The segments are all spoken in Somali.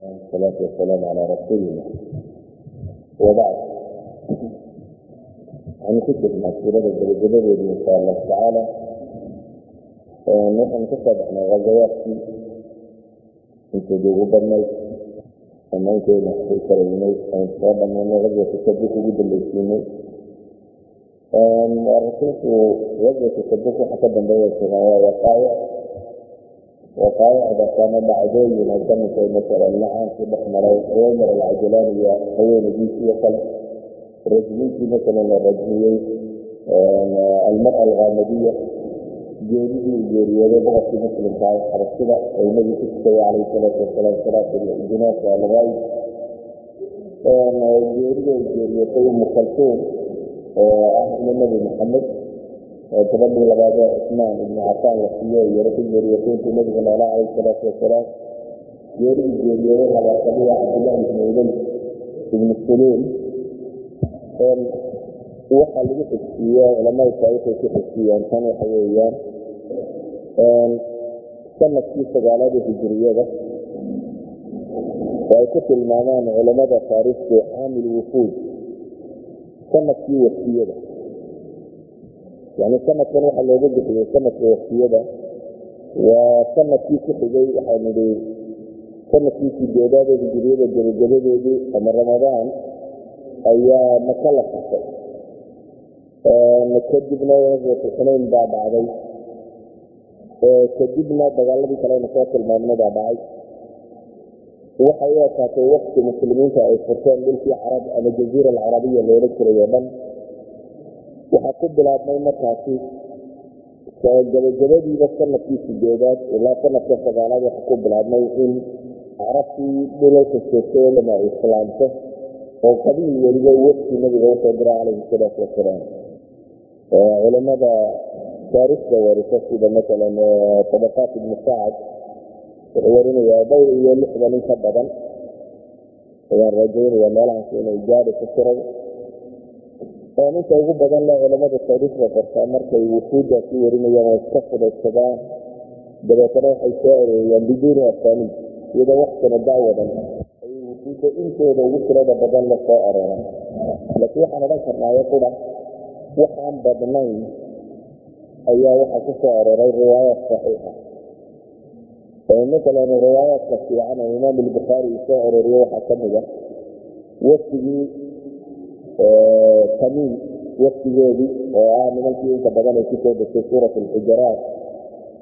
salaatu wasalaamu calaa rasuulillah wabacd waxaanu ku jirnaa suurada gabagabadeeda insha allahu tacaala waxaanu ka soo baxnay ghazawaadkii inteeda ugu badnayd ama inteeda waxay karaynay aynu soo dhamaynay ghazwatu tabuk ugu dambaysiinay rasuulku ghazwatu tabuk waxa ka dambeeya sugaaya waqaaya waqaayacda kana dhacdooyin hakamika masalan laxaankii dhex maray reemar alcajalaaniya haweenadiis iyo kale rajminkii masalan la rajmiyey almara alkaamadiya geeridii geeriyooday boqorkii muslimka aragtida ay nebigu ku tukaya calayhi salaatu wasalaam salaat jinaasa alghaayb geerida ay geeriyotay umu kalsuum ah ina nebi maxamed oo gabadhii labaad ee cusmaan ibnu cafaan waqtiyo yaro ku geeriyootayintii nabigu noolaa calayhi salaatu wasalaam geeri u geeriyooday habaasadiga cabdillahi ibnu ubey ibnu suluul waxaa lagu xigsiiye culamada taariikhda ku xigsiiyeen tan waxa weeyaan sannadkii sagaalada hijiriyada oo ay ku tilmaamaan culamada taariikhdu caamil wufuud. Sanadkii waqtiyada yani sanadkan waxaa looga bixiyey sanadka waktiyada waa sannadkii ku xigay waxaa nidhi sannadkii sideedaad ee hijiriyada ama ramadaan ayaa maka la xusay kadibna watu xunayn baa dhacday. Kadibna dagaaladii kalena soo tilmaamnay baa dhacay. Waxay u ekaatay wakti muslimiinta ay furteen dhulkii carab ama jaziira alcarabiya loola jiray oo dhan waxaa ku bilaabmay markaasi gabagabadiiba sannadkii sideedaad ilaa sanadka sagaalaad waxaa ku bilaabmay in carabtii dhulalka dhama ay islaamto oo qabiil weliba wafti nabiga u soo dira calayhi salaatu wasalaam culamada taariikhda warisa sida masalan tabaqaat ibnu wuxuu warinayaa dhowr iyo lixdan in ka badan. Ayaan rajaynaya meelahaas inay gaadi ku tiray inta ugu badan le culamada taariikhda qortaa markay wufuuddaasi warinayaan oo iska fudaysadaan. Dabeetana waxay soo arooriyaan biduuni asaaniid iyadoo waktana daawadan. Ayay wufuudda intooda ugu tirada badan la soo arooraan laakiin waxaan odhan karnaayo qura waxaan badnayn ayaa waxaa ku soo riwaayaat saxiixa masalan riwaayaadka fiican oo imaam albukhaari uu soo arooriye waxaa ka mid a waftigii tamiim waftigeedii oo ah nimankii inta badan ay ku soo degtay suurat alxujaraat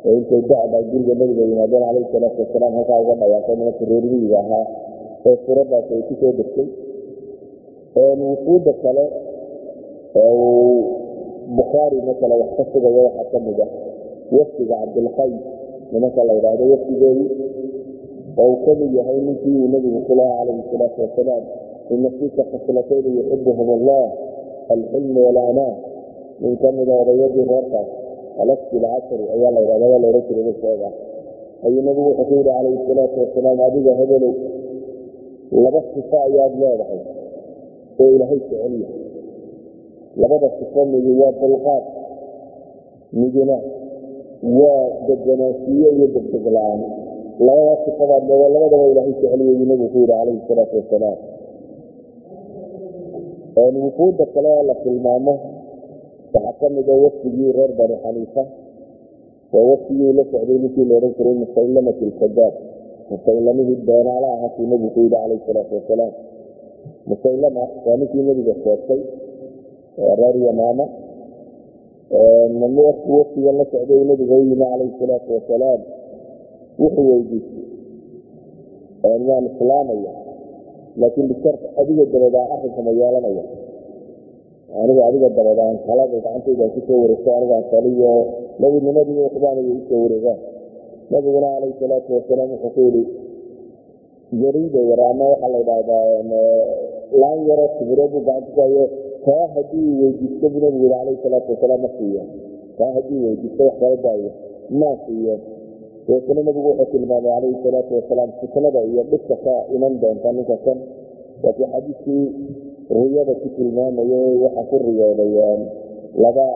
oo intay dacda guriga nabiga yimaadeen calayhi salaatu wasalaam halkaa uga dhawaaqay nimankii reermiyiga ahaa ee suuraddaas ay ku soo degtay wufuudda kale bukhaari masala wax ka sugaya waxaa ka ah waftiga cabdilqays nimanka la yidhaahdo waftigeedii oo uu ka mid yahay ninkii uu nabigu ku calayhi salaatu wasalaam ina fiika khaslatayni yuxibuhum allah alxilm walanaa min kamida odayadii reerkaas alasti lcasri ayaa la yidhahda waa laodhan jiray isaga ayuu nabigu wuxuu ku yidhi calayhi salaatu wasalaam adiga hebelow laba sifo ayaad leedahay oo ilaahay jecel yahay labada sifo midi waa dulqaad midina waa deganaanshiyo iyo degdeg la'aan labadaas sifadaad leeda labadaba ilaahay jeceliyayuu nabigu ku yidhi calayhi wufuudda kale oo la tilmaamo waxaa ka mida waftigii reer bani xaniifa waa waftigii la socday ninkii la odhan jiray musaylamat alkadaab musaylamihii beenaala ahaasuu nabigu ku yidhi calayhi salaatu wasalaam. Musaylama waa ninkii nebiga sheegtay reer yamaama. Waftiga la socday nabiga u calayhi salaatu wasalaam? Wuxuu weydiistay. Waan islaamaya laakiin bishar adiga dabadaan arrinkama yeelanaya aniga adiga dabadaan talada gacantayda ku soo wareegto anigaan taliyo nabinimadii waxbaanay u soo wareegaan nabiguna calayhi salaatu wasalaam wuxuu ku yihi jariida yar ama waxaa la idhaahdaa laan yaroo tibireedu gacanta ku hayo taa haddii weydiisto bu nabigu yihi calayhi salaatu wasalaam ma siiyo. Taa haddii weydiisto wax kala daayo maa siiyo dabeetana nabigu wuxuu tilmaamay calayhi salaatu wasalaam fitnada iyo dhibka ka iman doonta ninka kan. Laakiin xadiiskii riyada ku tilmaamayay waxaa ku riyooday laba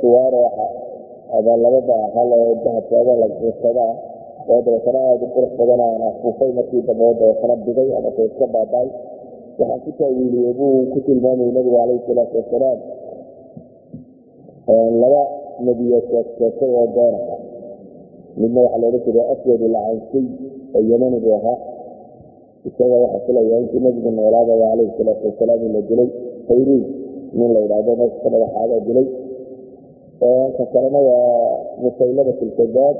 suwaaro ama labada hal oo dahabkaaga lasadaa oo dabeetana aada u qurux badan aan afuufay markii dambe oo dabeetana bigay ama ka iska baaba'ay waxaan ku taawiiliyey buu ku tilmaamayay nabigu calayhi salaatu wasalaam laba nebiyo sheegsheegtay oo been aha midna waxaa loola jeeda aswad lacansay oo yemani buu ahaa. Isaga waxaa filayaa intii nabigu noolaadaya calayhi salaatu wasalaam la dilay fayruus nin la yidhaahdo meeshka madaxaadaa dilay. Ka kalena waa musaylamat ilkadaab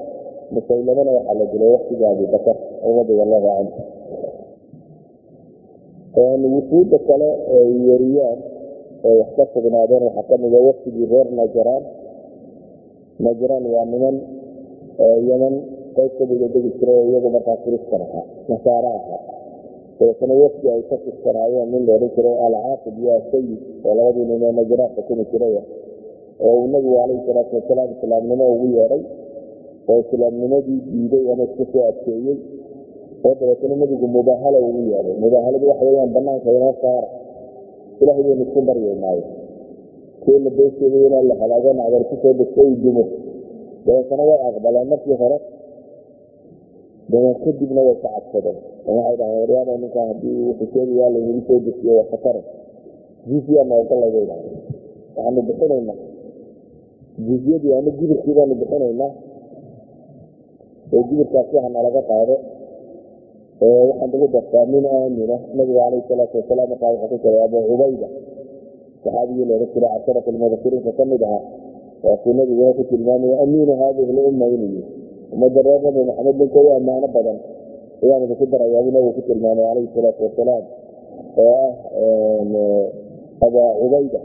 musaylamana waxaa la dilay waktiga abibakar radia allahu canhu wufuudda kale ee yeriyaan ee wax ka sugnaadeen waxaa kamida waktigii reer najraan najraan waa niman yeman qayb kamida degi jira oo iyagu markaa kiristan ahaa nasaara ahaa dabeetana wafdi ay ka tirsanaayeen nin loodhan jiray alcaaqib iyo asayid oo labadii nin ee najraan xukumi jiraya oo uu nabigu calayhi salaatu wasalaam islaamnimo ugu yeedhay oo islaamnimadii diiday ama isku soo adkeeyey. Oo dabeetana nebigu mubaahalo ugu yeedhay mubaahaladu waxa weyaan banaanka inoo saara ilahay baynu isku baryeynaayo kii la beesheegay inaan la halaago nacdar ku soo degto u dumo dabeetana way aqbaleen markii hore. Dabeed kadibna way ka cadsadeen waxay dhahaan waryaada ninkaa haddii wuxuu sheegayaa soo dejiyo waa khatare noogallay bay dhahaan waxaanu bixinaynaa. Jizyadii ama jibirkii baanu bixinaynaa. Oo jibirkaasi hana laga qaado. Waxaan ugu dartaa nin aamina nabigu calayhi salaatu wasalaam markaa wuxuu ku jiray abu cubayda saxaabigii looga jiray casharat almubashiriinka ka mid ahaa waasuu nabiguna ku tilmaamaya amiinu haadihi lumma inuu yihi ummadda reer nabi maxamed ninka u ammaano badan ayaan idinku darayaa buu nabigu ku tilmaamay calayhi salaatu wasalaam oo ah abaa cubayda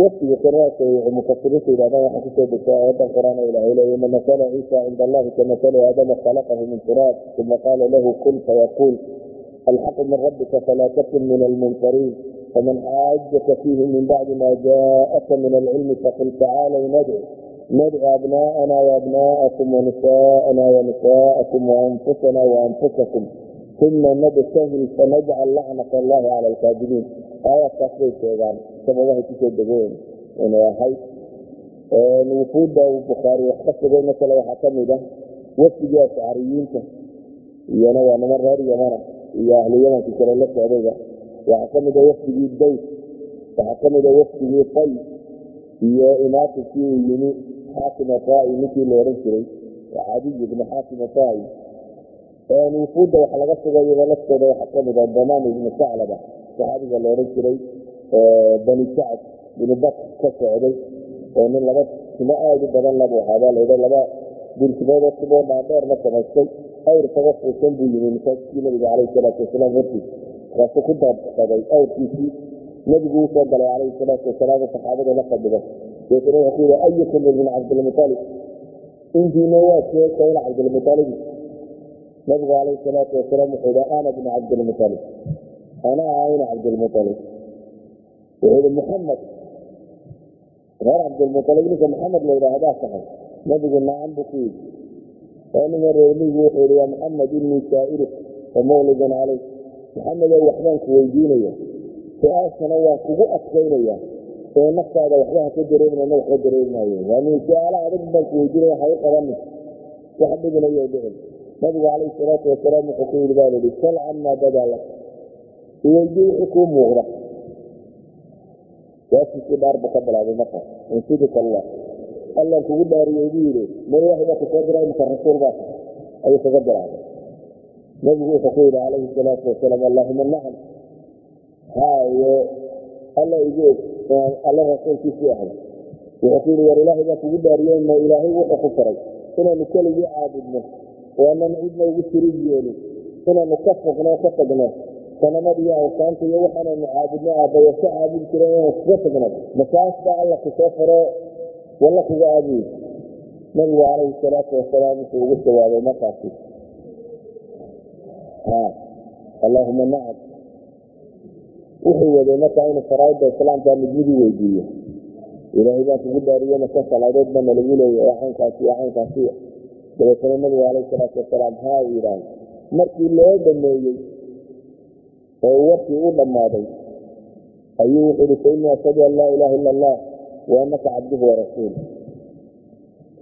waftiga kanaasa mufasiriinta yidhahdaan waxaa ku soo degta aayadan qur'aan oo ilahay leeya ina masala ciisa cinda allahi kamasali aadama khalaqahu min turaab uma qaala lahu kun fayaquul alxaqu min rabbika falaa takun min almumtariin faman xaajaka fiihi min bacdi ma jaءaka min alcilmi faqul tacaalw nadcu nadcu abna'ana waabna'akum wanisa'ana wanisa'akum waanfusana waanfusakum uma nabtahil fanajcal lacnat allahi cala alkaadibiin aayaadkaas bay sheegaan sababahay ku soo degeen inay ahayd wufuudda uu bukhaari wax ka sugay masale waxaa ka mid ah wafdigii ashcariyiinta iyana waa niman reer yamana iyo ahlu yamanka kale la socdayba waxaa ka mid a wafdigii daws waxaa ka mid a wafdigii tay iyo imaatinkii uu yimi xaakim atai ninkii la ohan jiray cadiy ibni xaakim atai wufuudda waxa laga sugayaba laftooda waxaa ka mid a damaan ibni saclaba saxaabiga la odhan jiray bani sacd bini bakr ka socday oo nin laba timo aada u badan labu ahaabaa laydha laba diltimoodoo tiboo dhaadheerna samaystay awr kaga fuusan buu yimi masaajidkii nabiga calayhi salaatu wasalaam hortiis markaasuu ku daabsaday awrkiisii nebigu uu soo galay calayhi salaatu wasalaam saxaabada la fadhiga deetana wuxuu ku yihi ayukum ibn cabdilmutalib intiina waa sheekayna cabdilmutalibi nabigu calayhi salaatu wasalaam wuxuu yihi ana bnu cabdilmutalib ana ahayna cabdilmualib wuxuu yihi muxamed reer cabdilmualib ninka maxamed la yidhaahdaa tahay. Nabigu nacam buu ku yidhi. Oo ninka reermigu wuxuu yihi ya maxamed inii saa'iluk wa mawlidun calayk maxamed oo waxbaan ku weydiinaya su'aashana waan kugu adkaynaya ee naftaada waxba haka dareeminana waxba dareemaayo yani su'aala adag baan ku weydiinaya ha u wax dhibinayo dhicin. Nabigu calayhi salaatu wasalaam wuxuu ku yidhi baa lihi sal camaa badaa lak iweydii wixii kuu muuqda. Waaskiisii dhaar buu ka bilaabay markaas insidika allah. Allan kugu dhaariyey buu yidhi ma ilaahay baa ku soo diray maka rasuul baa ayuu kaga bilaabay nabigu wuxuu ku yidhi calayhi salaatu wasalaam allahuma nacam haayo alla igu og alla rasuulkiisii ahay wuxuu ku yidhi war ilaahay baa kugu dhaariyey ma ilaahay wuxuu ku faray. Inaanu keligii caabudno oo anan cidna ugu shiriig yeelin inaanu ka fogno ka tagno sanamada iyo awsaanta iyo waxaanaynu caabudno aabbayo ka caabudi jiren inaan iskaga tagno masaas baa alla ku soo faro walla kuga aabuyi nabigu calayhi salaatu wasalaam wuxuu ugu jawaabay markaasi allaahuma nacam wuxuu waday markaa inuu faraaidda islaamka midmidii weydiiyo. Ilaahay baa kugu dhaariye maka salaadood bana lagu leeya oo caynkaasi dabeetana nabigu calayhi salaatu wasalaam haa uu yidhaahda markii loo dhameeyey oo warkii u dhammaaday ayuu wuxuu ihi fainii ashhadu an laa ilaaha ila allah wa anaka cabduhu warasuul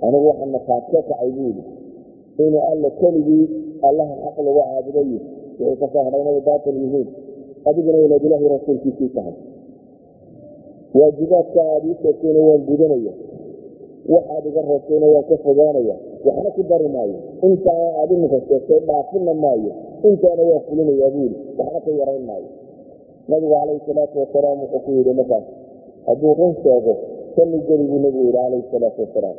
anigu waxaan markaad ka kacay buu yidhi. Inuu alla keligii allaha xaq lagu caabudayo wixii ka soo hadhaynay baatil yihiin adiguna inaad ilaahay rasuulkiisii tahay waajibaadka aad ii sheegtayna waan gudanaya waxaad iga reebtayna waan ka fogaanaya waxna ku dari maayo intaana aad iminka sheegtay dhaafina maayo intaana waa fulinayaa buuri waxna ka yarayn maayo nabigu calayhi salaatu wasalaam wuxuu ku yidhi markaas hadduu run sheego salli geli buu nabigu yidhi calayhi salaatu wasalaam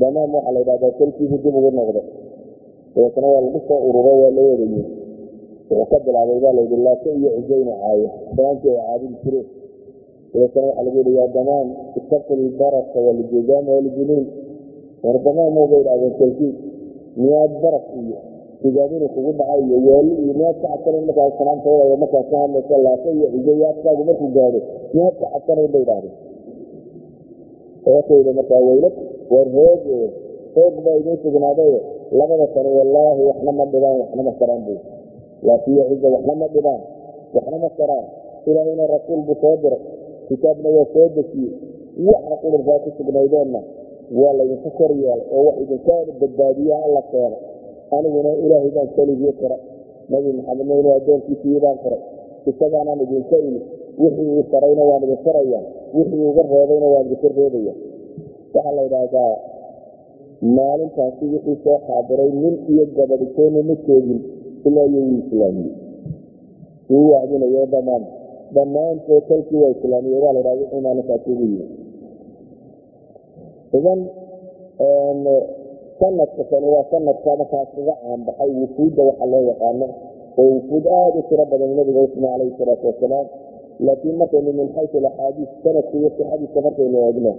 damaam waxaa la yidhahdaa salkiisu dib ugu noqda dabeetana waa lagu soo ururo waa la wadayi wuxuu ka bilaabay baa layidhi laata iyo cusayna caayo. Damaantii ay caabudi jireen dabeetana waxaa lagu yidhi yaa damaam istaqil baraka walijuzaama waljunuun war damaamoo bay idhahdeen salkiis miyaad barak iyo sigaadinu kugu dhacay iyo waali iyo miyaad ka cabsanayn markaas salaamtooda markaas ka hadlaysa laata iyo cusayaadkaagu markuu gaadho miyaad ka cabsanayn bay idhahdeen eekayda markaa weylad war hoog hoog baa idiin sugnaaday labada tani wallaahi waxna ma dhibaan waxna ma saraan bu laatiyo ciza waxna ma dhibaan waxna ma saraan ilaahayna rasuul buu soo diray kitaabna waa soo dejiyey. Waxa qudurkaa ku sugnaydeenna waa laydinka kor yeelay oo wax idinka badbaadiya alla keena aniguna ilaahay baan keligii qira nabi maxamedna inuu addoonkiisii baan qiray isagaanaan idinka imi wixii uu farayna waan idin faraya wixii uga reebayna waan idinka reebaya waxaa la yidhaahdaa maalintaasi wixii soo xaadiray nin iyo gabadhitoona ma joogin ilaa iyo wuu islaamiyey. Wuu wacdinayo dhammaan. Dhammaantood kalkii waa islaamiyey baa la yidhahda wixii maalintaasi ugu yimi idan sanadka kani waa sanadka markaas kaga caanbaxay wufuudda waxa loo yaqaano oo wufuud aada u tiro badan nabiga usma calayhi salaatu wasalaam laakiin markaynu min xayu axaadiis sanadka iyo sixadiisa markaynu eegno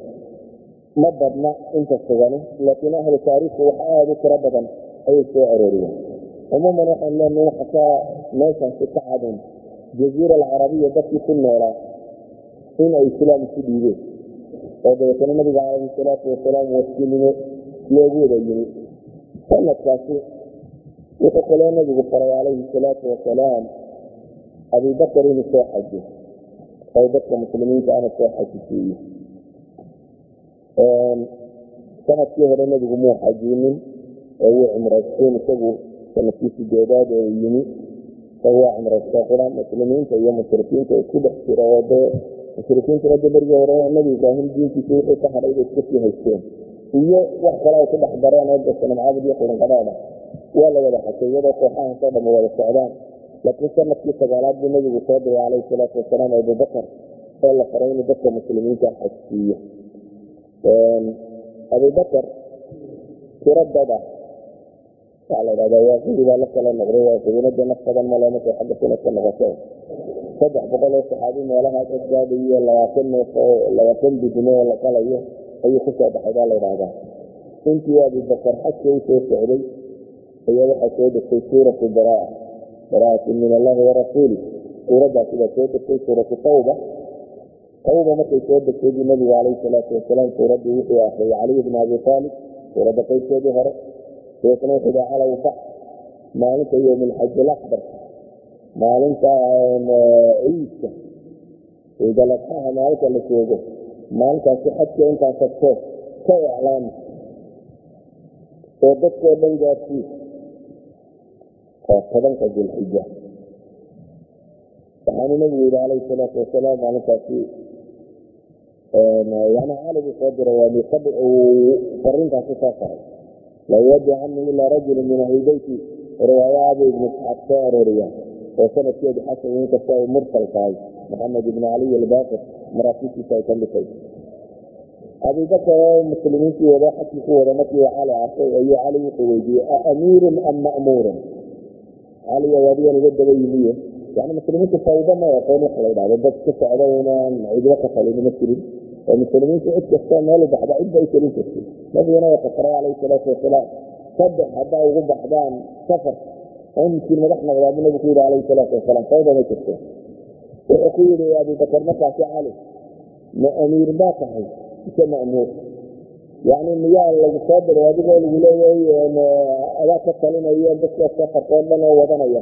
ma badna inta sugani laakiin ahlu taariikhku wax aada u tiro badan ayay soo arooriyeen. Cumuuman waxaan leenahay waxa ka meeshaasi ka cadin jaziira alcarabiya dadkii ku noolaa in ay islaam isu dhiibeen. Oo dabeetana nabiga calayhi salaatu wasalaam wasinimo loogu wada yimi sanadkaasi wuxuu kaloo nabigu faray calayhi salaatu wasalaam abibakar inuu soo xajo oo dadka muslimiinta ana soo xajisiiyo sannadkii hore nabigu muu xajiinin oo wuu cumraysteen isagu sannadkii sideedaad oo yimi waa cumraystay muslimiinta iyo mushrikiinta isku dhex jira dee mushrikiintuna de berigii hore nabi ibraahim diintiisa wixii ka hadhay bay iska sii haysteen. Iyo wax kale ay ku dhex dareen oo de sanamcaabud iyo qurinqadhaada waa la wada xajay iyadoo kooxahaasoo dham wada socdaan. Laakiin sannadkii sagaalaad buu nabigu soo diray calayhi salaatu wasalaam abubakar oo la faray inuu dadka muslimiinta xajsiiyo abubakar tiro dada. Waxaa la dhahdaa waaqidi baa la kala noqday waaqidinada naf badan male markay xagga sanadka noqoto saddex boqol oo saxaabi meelahaa ka labaatan neef oo labaatan bidno oo la qalayo ayuu ku soo baxay baa la dhahdaa intii abubakar xajka u soo socday ayaa waxaa soo degtay suuratu baraa baraatu min allahi warasuuli suuraddaasi baa soo degtay suuratu tawba tawba markay soo degtay buu nabigu calayhi salaatu wasalaam suuraddii wuxuu akriyay caliy bna abi aalib suuradda qaybteedii hore dabeetna wuxuu daa calow bax maalinta yowmilxaji alaxbar maalinta ciidka ciidaladxaha maalinta la joogo maalintaasi xajka intaa tagto ka iclaami oo dadkoo dhan gaarsiis waa tobanka dilxija waxaanu nabigu yidhi calayhi salaatu wasalaam maalintaasi yani cali buu soo diray waa miqad uu farintaasi soo faray la yuwadicani ilaa rajulu min ahli beyti riwaayo abu ibnu isxaaq soo arooriya oo sanadkeedu xasan inkasta ay mursal tahay. Maxamed ibnu caliy albaqir maraakiibtiisa ay ka midtay abubakar oo muslimiintii wada xajkii ku wada markii cali arkay ayuu cali wuxuu weydiiyey aamiirun am ma'muurun? Caliga waadigan uga daba yimiye yani muslimiintu fawda ma aqoon wax la ydhahdo dad ku socda inaan cidlo ka talin ma jirin oo muslimiintu cid kastoo meelu baxda cid bay kelin jirtay nabiguna waa kafaray calayhi salaatu wasalaam saddex haddaa ugu baxdaan safar oo midkiin madax noqdaa buu nabigu ku yidhi calayhi salaatu wasalaam fawda ma jirto wuxuu ku yidhi abubakar markaasi cali ma amiir baa tahay mise ma'muur yani miyaa lagu soo diray adigoo lagu leeyahay adaa ka talinayo dadka safarka oo dhan oo wadanaya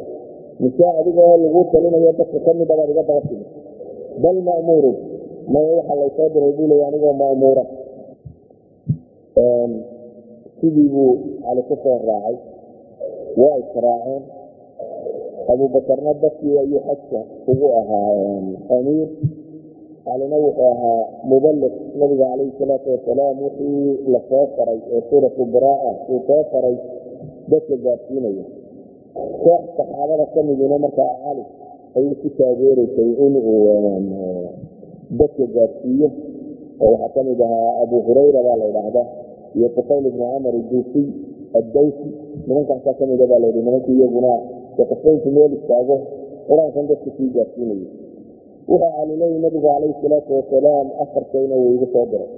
mise adigoo lagu talinayo dadka kamida baad iga daba timi bal ma'muurun maya waxa laysoo diray buu leeya anigoo ma'muura. Sidii buu cali ku soo raacay. Waa israaceen abuubakarna dadkii ayuu xajka ugu ahaa amiir calina wuxuu ahaa mubaliq nabiga calayhi salaatu wasalaam wixii la soo faray ee suuratu baraa uu soo faray dadka gaadsiinaya koox saxaabada ka midina markaa cali ayuu ku taageeraysay in uu dadka gaadsiiyo oo waxaa ka ahaa abu hurayra baa la idhaahdaa iyo tufayl ibnu camar iduusiy addawsi nimankaasaa ka mida baa la yidhi nimankii iyaguna qofeyntu meel istaago qur'aankan dadka sii gaadsiinaya wuxuu calileeyay nabigu calayhi salaatu wasalaam afarkayna wuu igu soo diray.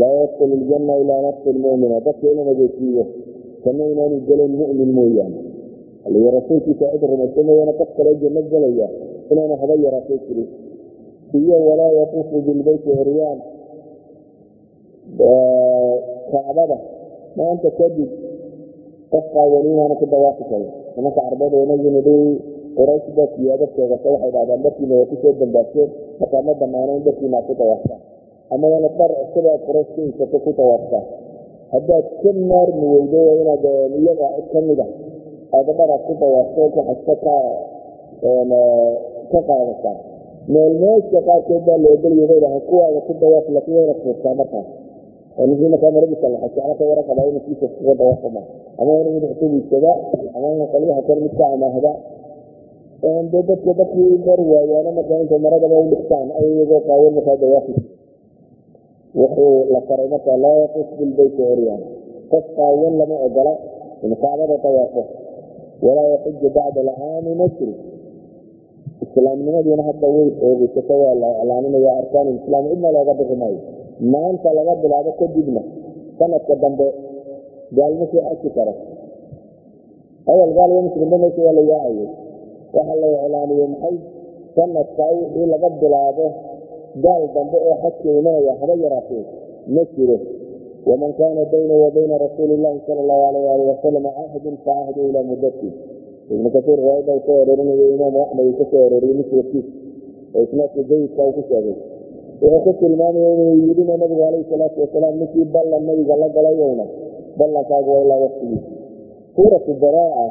Laa yadkulu ljanna ilaa nafsi lmumina dadka ina nageysiiyo kana inaanu gelayn mumin mooyaane. Rasuulkiisa cid rumaysa mooyaane qof kaloo janno gelaya inaanu haba yaraatay jirin iyo walaa yatuufu bilbeyti ciryaan. Kacbada maanta kadib qofkaa weli inaanu ku dawaafi karin. Nimanka carbeed inagii nidhi quraysh baa siyaado sheegata waxay dhahdaan darkiina waa ku soo dambaabteen markaa ma banaano in ku dawaaftaan ama waana dhar cusub aad quraysh ka haysato ku dawaaftaan haddaad ka maarmi weydo inaad iyaga cid ka mid a aada dhar aad ku dawaafto ku xasta ka ka qaadataa meelmeeska qaarkeed baa bay dhahay kuwaada ku dawaaf wayna fuurtaa markaas islaamnimadiina hadda way xoogeysata waa la iclaaminaya arkaan islaam cidna looga bixi maayo. Maanta laga bilaabo kadibna sanadka dambe gaalma soo xaji karo. Muslimba meesha waa la yaacayay waxa la iclaamiyey maxay? Sanadkaa wixii laga bilaabo gaal dambe oo xajka imanaya haba yaraatee ma jiro. Waman kaana bayna wa bayna rasuuli llahi sala allahu alayh ali wasalam cahdun facahdu ilaa mudati ibnu kasiir riwaayadda uu soo aroorinayo imaamu axmed uu ka soo arooriyey muswadkiis oo isnaadka jayidka uu ku sheegay wuxuu ku tilmaamaya inuu yidhina nabigu calayhi salaatu wasalaam ninkii ballan nabiga la galayowna ballankaagu waa ilaa waktigiis suuratu baraa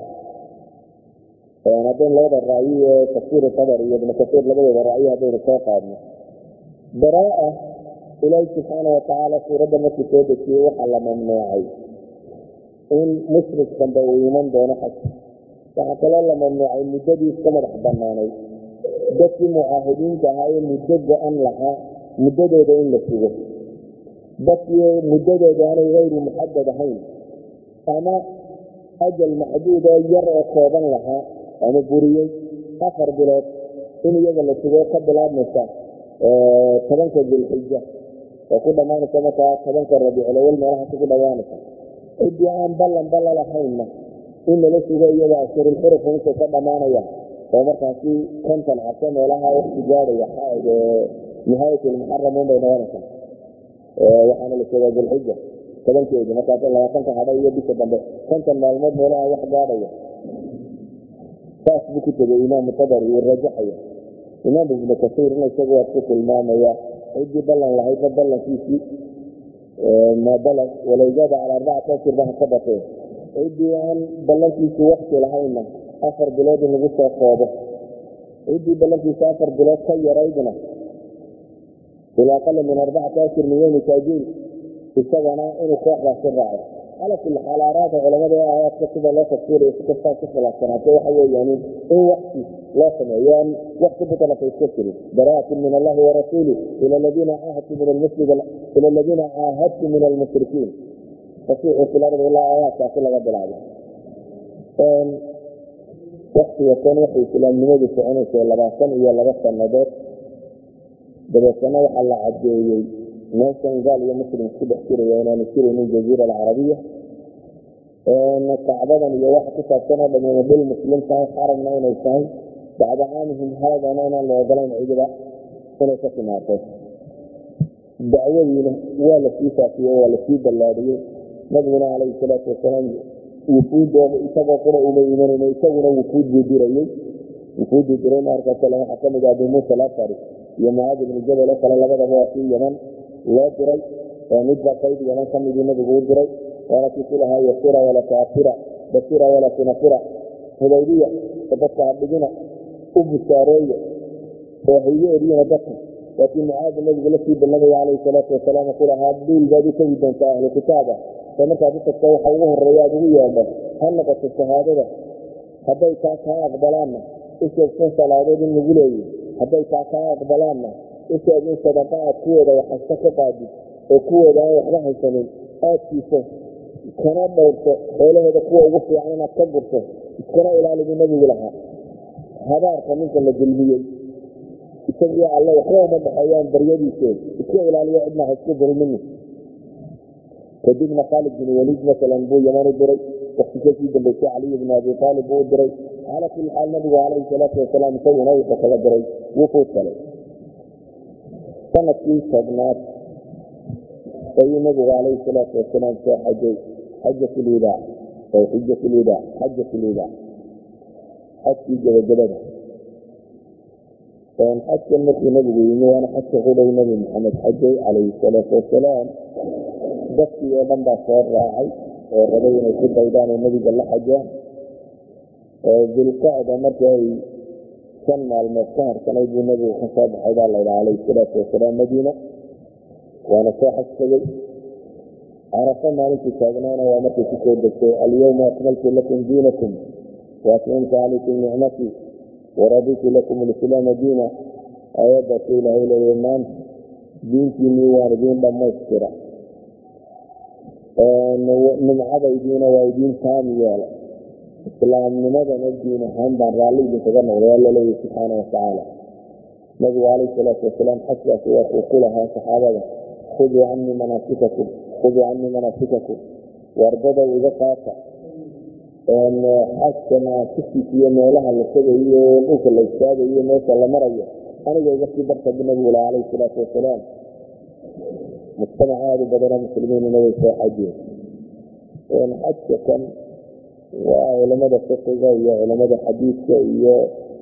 haddaynu labada ra'yi ee tafsiir qadar iyo ibnu labadooda ra'yi haddaynu soo qaadno baraa ilaahi subxaana watacaala suuradda markii soo dejiyey waxaa la mamnuucay in mushrik dambe uu iman doono xaj waxaa kaloo la mamnuucay muddadii iska madax banaanay dadkii mucaahidiinta ahaa ee muddo go-an lahaa muddadooda in la sugo dadkii muddadooda aanay hayru muxadad ahayn ama ajal maxduud oo yar oo kooban lahaa ama buriyey afar bilood in iyaga la sugo ka bilaabmaysa tobanka dilxija oo ku dhammaanaysa markaa tobanka rabiiculawal meelahaasi ku dhammaanaysa ciddii aan ballan balla lahaynna in lala sugo iyada ashurulxuruf intay ka dhammaanaya oo markaasi konton cabso meelaha waqti gaadhaya nihaayatulmuxaram unbay noqonaysaa. Waxaana la sheegaa dilxija tobankeedi markaas labaatanka hadha iyo bisha dambe. Konton maalmood meelaha wax gaadhaya saas buu ku tegay imaamu tabari uu rajaxaya imaam ibnu kasiir in isagu waa ku tilmaamaya ciddii ballan lahaydba ballankiisii ma balag walow zaada cala arbacati ashhur ba ha ka batee ciddii aan ballankiisu wakti lahaynna afar bilood lagu soo koobo. Ciddii ballankiisa afar bilood ka yaraydna. Ilaa aqala min arbacati ashhur min yowmi taajiil isagana inuu kooxdaasi raaco. Cala kulli xaal aaraada culamada ee aayaadka sida loo tafsiirayo si kastaa ku khilaafsanaatay waxa weeyaan in wakti loo sameeyo aan wakti butalaka iska jirin bara'atu min allahi warasuuli ila aladiina caahadtu min almuslim ila aladiina caahadtu min almushrikiin labaatan iyo laba sannadood dabeetana waxaa la cadeeyey meeshan gaal iyo muslim isku dhex jiraya inaanu jiraynin jaziira alcarabiya kacbadan iyo waxa ku saabsan oo dhamina dhul muslim tahay xaramna inay tahay bacda caamihim haadana inaan la ogolayn cidiba inay ka timaado dacwadiina waa la sii faafiyey waa la sii ballaadhiyey nabiguna calayhi salaatu wasalaam wufuudooda isagoo qura uma imanayno isaguna wufuud buu dirayey wufuuduu diray maarka kale waxaa ka mid ah abu muusa alashari iyo mucaad ibnu jabal oo kale labadaba waa kii yaman loo diray midba qayb yaman kamidii nabigu u diray. Waana kii yasira wala taasira basira wala tunafira hudaybiya oo dadka hadhigina u bushaareeya oo haygu eriyina dadka. Laakiin mucaada nabigu la sii ballamaya calayhi salaatu wasalaam ku lahaa duul baad u doontaa ahlu kitaaba oo tagta waxa ugu horreeya aad ugu yeedho ha noqoto shahaadada. Hadday taa kaa aqbalaanna usheegsan salaadood in lagu leeyo. Hadday taa kaa aqbalaanna usheeg in sadaqa aad kuwooda waxhaysta ka qaadid oo kuwooda aan waxba haysanin. Aad siiso iskana dhowrto xoolahooda kuwa ugu fiican inaad ka gurto iskana ilaalibu nebigu lahaa. Habaarka ninka la dulmiyey isagii alle waxba uma dhexeeyaan baryadiisee iska ilaaliyo cidna ha isku kadibna khaalid bin waliid masalan buu yaman u diray wakti ka sii dambeysay caliy bn abi aalib buu u diray calaa kulli xaal nabigu calayhi salaatu wasalaam isaguna wuxuu kaga diray wufuud kale sannadkii tobnaad ayuu nabigu calayhi salaatu wasalaam soo xajay xajat lwidaac oo xijat lwidaac xajat lwidaac xajkii gabagabada xajkan markuu nabigu yimi waana xajka qudhow nabi maxamed xajay calayhi salaatu wasalaam dadkii oo dhan baa soo raacay oo rabay inay ku daydaan oo nebiga la xajaan dilqacda markii ay shan maalmood ka harsanay buu nebigu ka soo baxay baa laydha calayhi salaatu wasalaam madiina waana soo xaj tegey. Carafo maalintii taagnaana waa markay ku degtay alyawma akmaltu lakum diinakum waatmamtu calaykum nicmatii waraditu lakum lislaama diina aayaddaasuu ilaahay leeya maanta diintiinii waan idiin dhammaystira nimcadaydiina waa idiin taami yeela islaamnimadana diin ahaan baan raalli idinkaga noqday alla subxaana watacaala nabigu calayhi salaatu wasalaam xajkaasi waa kuu ku lahaa saxaabada. Khuduu canii manaasikakum khuduu canii manaasikakum. Wardada iga qaata. Xajka manaasikiisa iyo meelaha la tegayo dhulka la istaagayo meesha la marayo aniga iga sii darta bu nabigu laha calayhi salaatu wasalaam mujtamac aada u badanoo muslimiinuna way soo xajeen xajka waa culamada fiqiga iyo culamada xadiidka iyo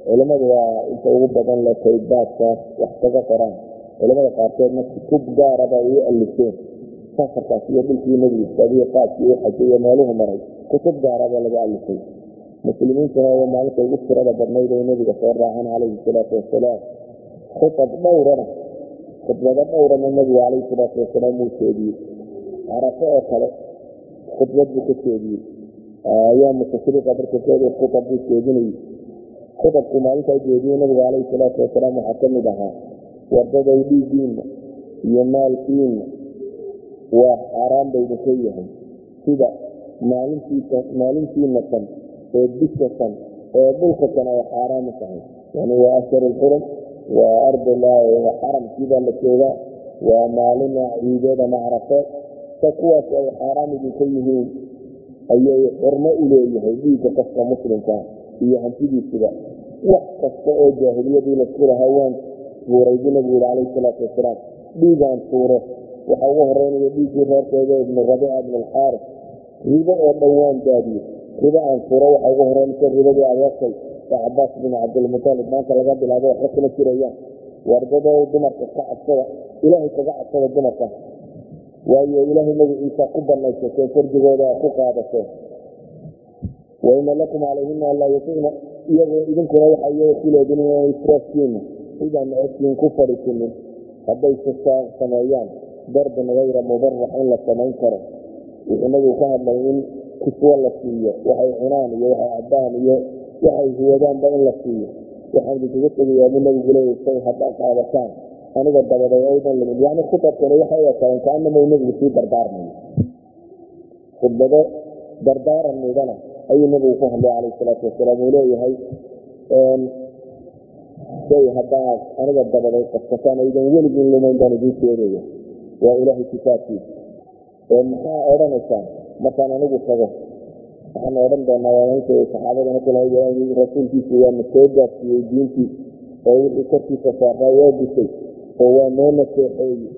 culamadu waa inta ugu badan le taybaadkaas wax kaga qoraan culamada qaarkoodna kutub gaaraba ay u alifeen safarkaas iyo dhulkii nebigu istaagiyo qaadkii u xajay iyo meeluhu maray kutub gaaraba laga alifay muslimiintuna waa maalinta ugu tirada badnayd ay nebiga soo raaceen calayhi salaatu wasalaam khutab dhowrana khudbado dhowrana nebigu calayhi salaatu wasalaam uu jeediyey carafo oo kale khudbad buu ka jeediyey ayaamu tashriiqa barkakeedu khutab buu jeedinayey khutabku maalintaa jeediyey nabigu calayhi salaatu wasalaam waxaa ka ahaa wardaday dhiiggiinna iyo maalkiinna waa xaaraan baydinka yahay. Sida maalintiina kan ee bisha kan ee dhulka kan ay xaaraami tahay. Yani waa ashhar lxurum waa ardillah xaramkiibaa la joogaa waa maalina ciideed ama carafeed sa kuwaas ay xaaraam idinka yihiin ayay xurmo u leeyahay dhiigga qofka muslimkaa iyo hantidiisuba. Wax kasta oo jaahiliyadii lasku lahaa waan tuuray buu nabigu yihi calayhi salaatu wasalaam dhiigaan tuuro. Waxa ugu horeynaya dhiiggii reerkeeda ibnu rabiica ibn alxaaris. Ribo oo dhan waan daadiyey ribo aan tuuro waxa ugu horeynaysa ribadii adeerkay ee cabaas bin cabdilmutalib maanta laga bilaabo waxba kula jirayaan wardado dumarka ka cabsada ilaahay kaga cabsada dumarka. Waayo ilaahay magaciisa ku banaysateen fardigooda ku qaadateen waina lakum calayhina anlaa yatiina iyagoo idinkuna waxa iyaga inay israafkiina sidaan codkiin ku fadhiisinin hadday sameeyaan darban gayra mubarax in la samayn karo. Wuxuu nabigu ka hadlay in kiswo la siiyo waxay cunaan iyo waxay cabaan iyo waxay huwadaanba in la siiyo. Waxaan idinkaga tegayaa buu nabigu leeyahy say haddaa qaadataan. Aniga dabaday aydan limin yani khutabkani waxay ekaayeen kaanama nabigu sii dardaarmayo khudbado dardaaran midana ayuu nabigu ku hadlay calayh salaatu wasalaam uu leeyahay shay haddaa aniga dabaday qabsataan aydan weligin lumayn baan idiin sheegaya waa ilaahay kitaabkiisa. Maxaa odhanaysaan? Markaan anigu tago waxaan odhan doonaa waainta saxaabadana kula rasuulkiisu waana soo gaarsiiyey diintii oo wixii korkiisa saaraa waa gusay oo waa noo naseexeeyey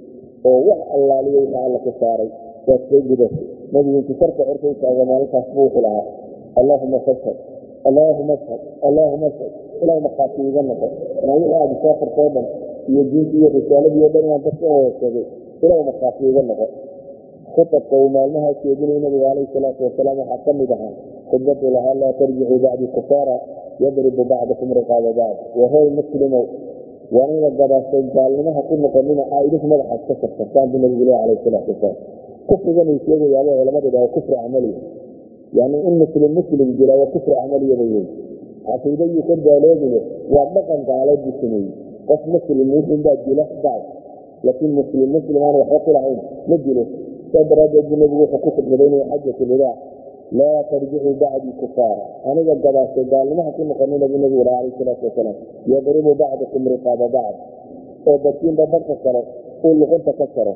oo wax allaaliyo wixii alla ka saaray waad soo gudatay nabigu intu sarka cirka u taaga maalintaas wuxuu lahaa allaahuma fashhad allaahuma ashhad allaahuma ashhad ilaah markhaati iga noqo maa wixii aada soo dhan iyo diintii iyo risaaladii o dhan inaan dadka wada sheegay ilaah markhaati iga noqo khutabka uu maalmahaa jeedinay nabiga calayhi salaatu wasalaam waxaa ka mid ahaa khudbadu lahaa laa tarjicuu bacdi kufaara yadribu bacdakum riqaaba bacd. Wahoy muslimow waa in la gabaashay gaalnimaha ku noqonina aa idinku madaxaad ka sarsataan buu nabigu leh calayhi salaatu wasalaam. Kufrigan uu sheegayaaba culamadu dhaha kufri camaliya yani in muslim muslim jira waa kufri camaliya bay leeyi caqiidayuu ka gaaloobine waa dhaqan gaaleed buu sameeyey. Qof muslim muslim baa dila bacd laakiin muslim muslim aan waxba ku lahayn ma dilo saa daraaddeed buu nabigu wuxuu ku khudbadaynaya xajat lwadaac laa tarjicuu bacdii kufaara. Aniga gabaashay gaalnimaha ku noqonina buu nabigu laha calayhi salaatu wasalaam yadribu bacdakum riqaaba bacd. Oo dadkiinba dadka kale uu luqunta ka jaro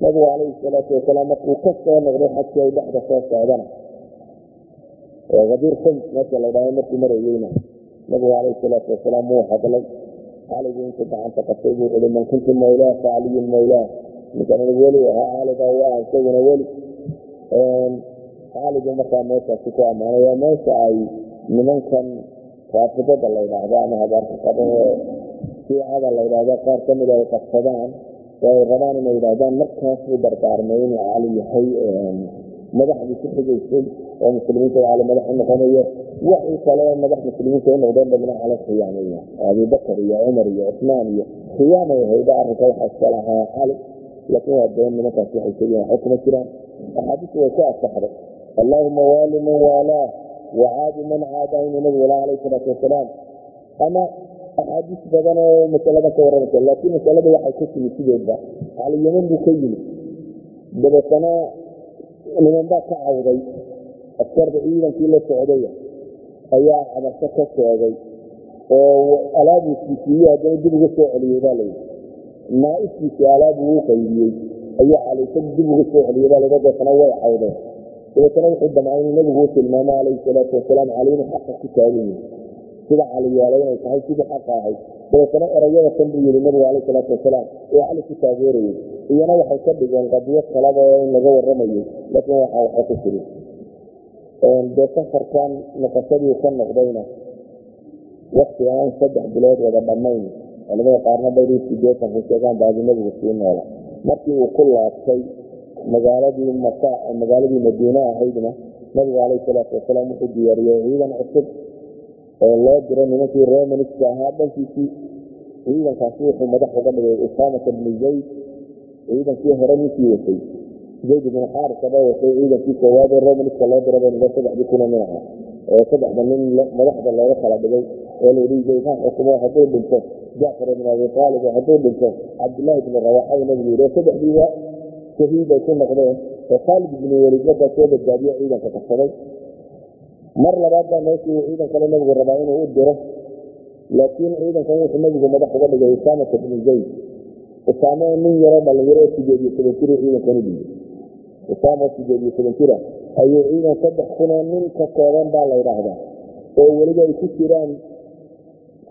nabigu calayhi salaatu wasalaam markuu ka soo noqday xajkii ay dhexda soo socdana adiir khums meesha la dhaha markuu marayeyna nabigu calayhi salaatu wasalaam wuu hadlay. Caligu intuu gacanta qabtay buu ui man kuntu mawlaa fa mawlaa ninkan weli ahaa caliga u ah isaguna weli. Caligu markaa meeshaasi ku ammaanay waa meesha ay nimankan raafidada la ydhaahdo ama habaarka qaba shiicada la ydhaahdo qaar ka mid ay qabsadaan oo ay rabaan inay yidhahdaan markaasuu dardaarmay inuu cali yahay madaxdii ku xigaysay oo muslimiinta cali madax u noqonayo waxii kale madax muslimiinta u noqdeen badna cala khiyaamaya abubakar iyo cumar iyo cusmaan iyo khiyaamay hayda arrinka waxaa iska lahaa cali laakiin waa been nimankaas waxay sheegeen waxba kuma jiraan axaadiistu way ku asaxday allahuma waali man waalaa wacaadi man caadaynu nabigu lah calayhi salaatu wasalaam ama axaadiis badan oo masalada ka warramaysa laakiin masalada waxay ka timi sideedba cali yeman buu ka yimid dabeetana niman baa ka cawday askarda ciidankii la socdaya ayaa cabasho ka sheegay oo alaabuskiisiiyo haddana dib uga soo celiyey baa layidhi naaifkiisii alaabu uu qaybiyey. Ayuu calaysa dib uga soo celiyey baa layidhi deetana way cawdeen dabeetana wuxuu damcay inuu nabigu u tilmaamo calayhi salaatu wasalaam cali xaqa ku taagan yahay sida cali yeelay inay tahay sidii xaqa ahayd dabeetana erayada kan buu yihi nabigu calayhi salaatu wasalaam ee cali ku taageerayay. Iyana waxay ka dhigeen qadiyo kalaba oo in laga warramayay laakiin waxaa waxa ku jiri dee safarkan noqoshadii ka noqdayna wakti aan saddex bilood wada dhammayn culamada qaarna dhowrii sideetan ku sheegaan baadi noola markii uu ku laabtay magaaladii maka magaaladii madiine ahaydna nabigu calayhi salaatu wasalaam wuxuu diyaariyey ciidan cusub oo loo diro nimankii romanska ahaa. Dhankiisii ciidankaasi wuxuu madax uga dhigay usaamata bni zayd. Ciidankii hore ninkii watay zayd ibnu xaarisa baa watay ciidankii koowaad ee romanska loo diray baynaga saddexdii kuna nin ahaa oo saddexda nin madaxda looga kala dhigay oo layidhi zayd ha xukumo hadduu dhinto jacfar ibn abi aalib hadduu dhinto cabdillaahi ibni rawaxa nabigu yidhi oo saddexdiiba shahiid ay ku noqdeen. Oo khaalid ibni welid markaa soo badbaadiyo ciidanka qabsaday mar labaad baa uu ciidan kale nabigu rabaa inuu u diro. Laakiin ciidankan wuxuu nabigu madax uga dhigay usaamata bni zayd. Usaamo nin yaroo dhalinyaro sideed iyo toban jir ciidankan u dhiibay usaamo oo sideed ayuu ciidan saddex kunoo nin ka kooban baa la ydhaahdaa oo weliba ay ku jiraan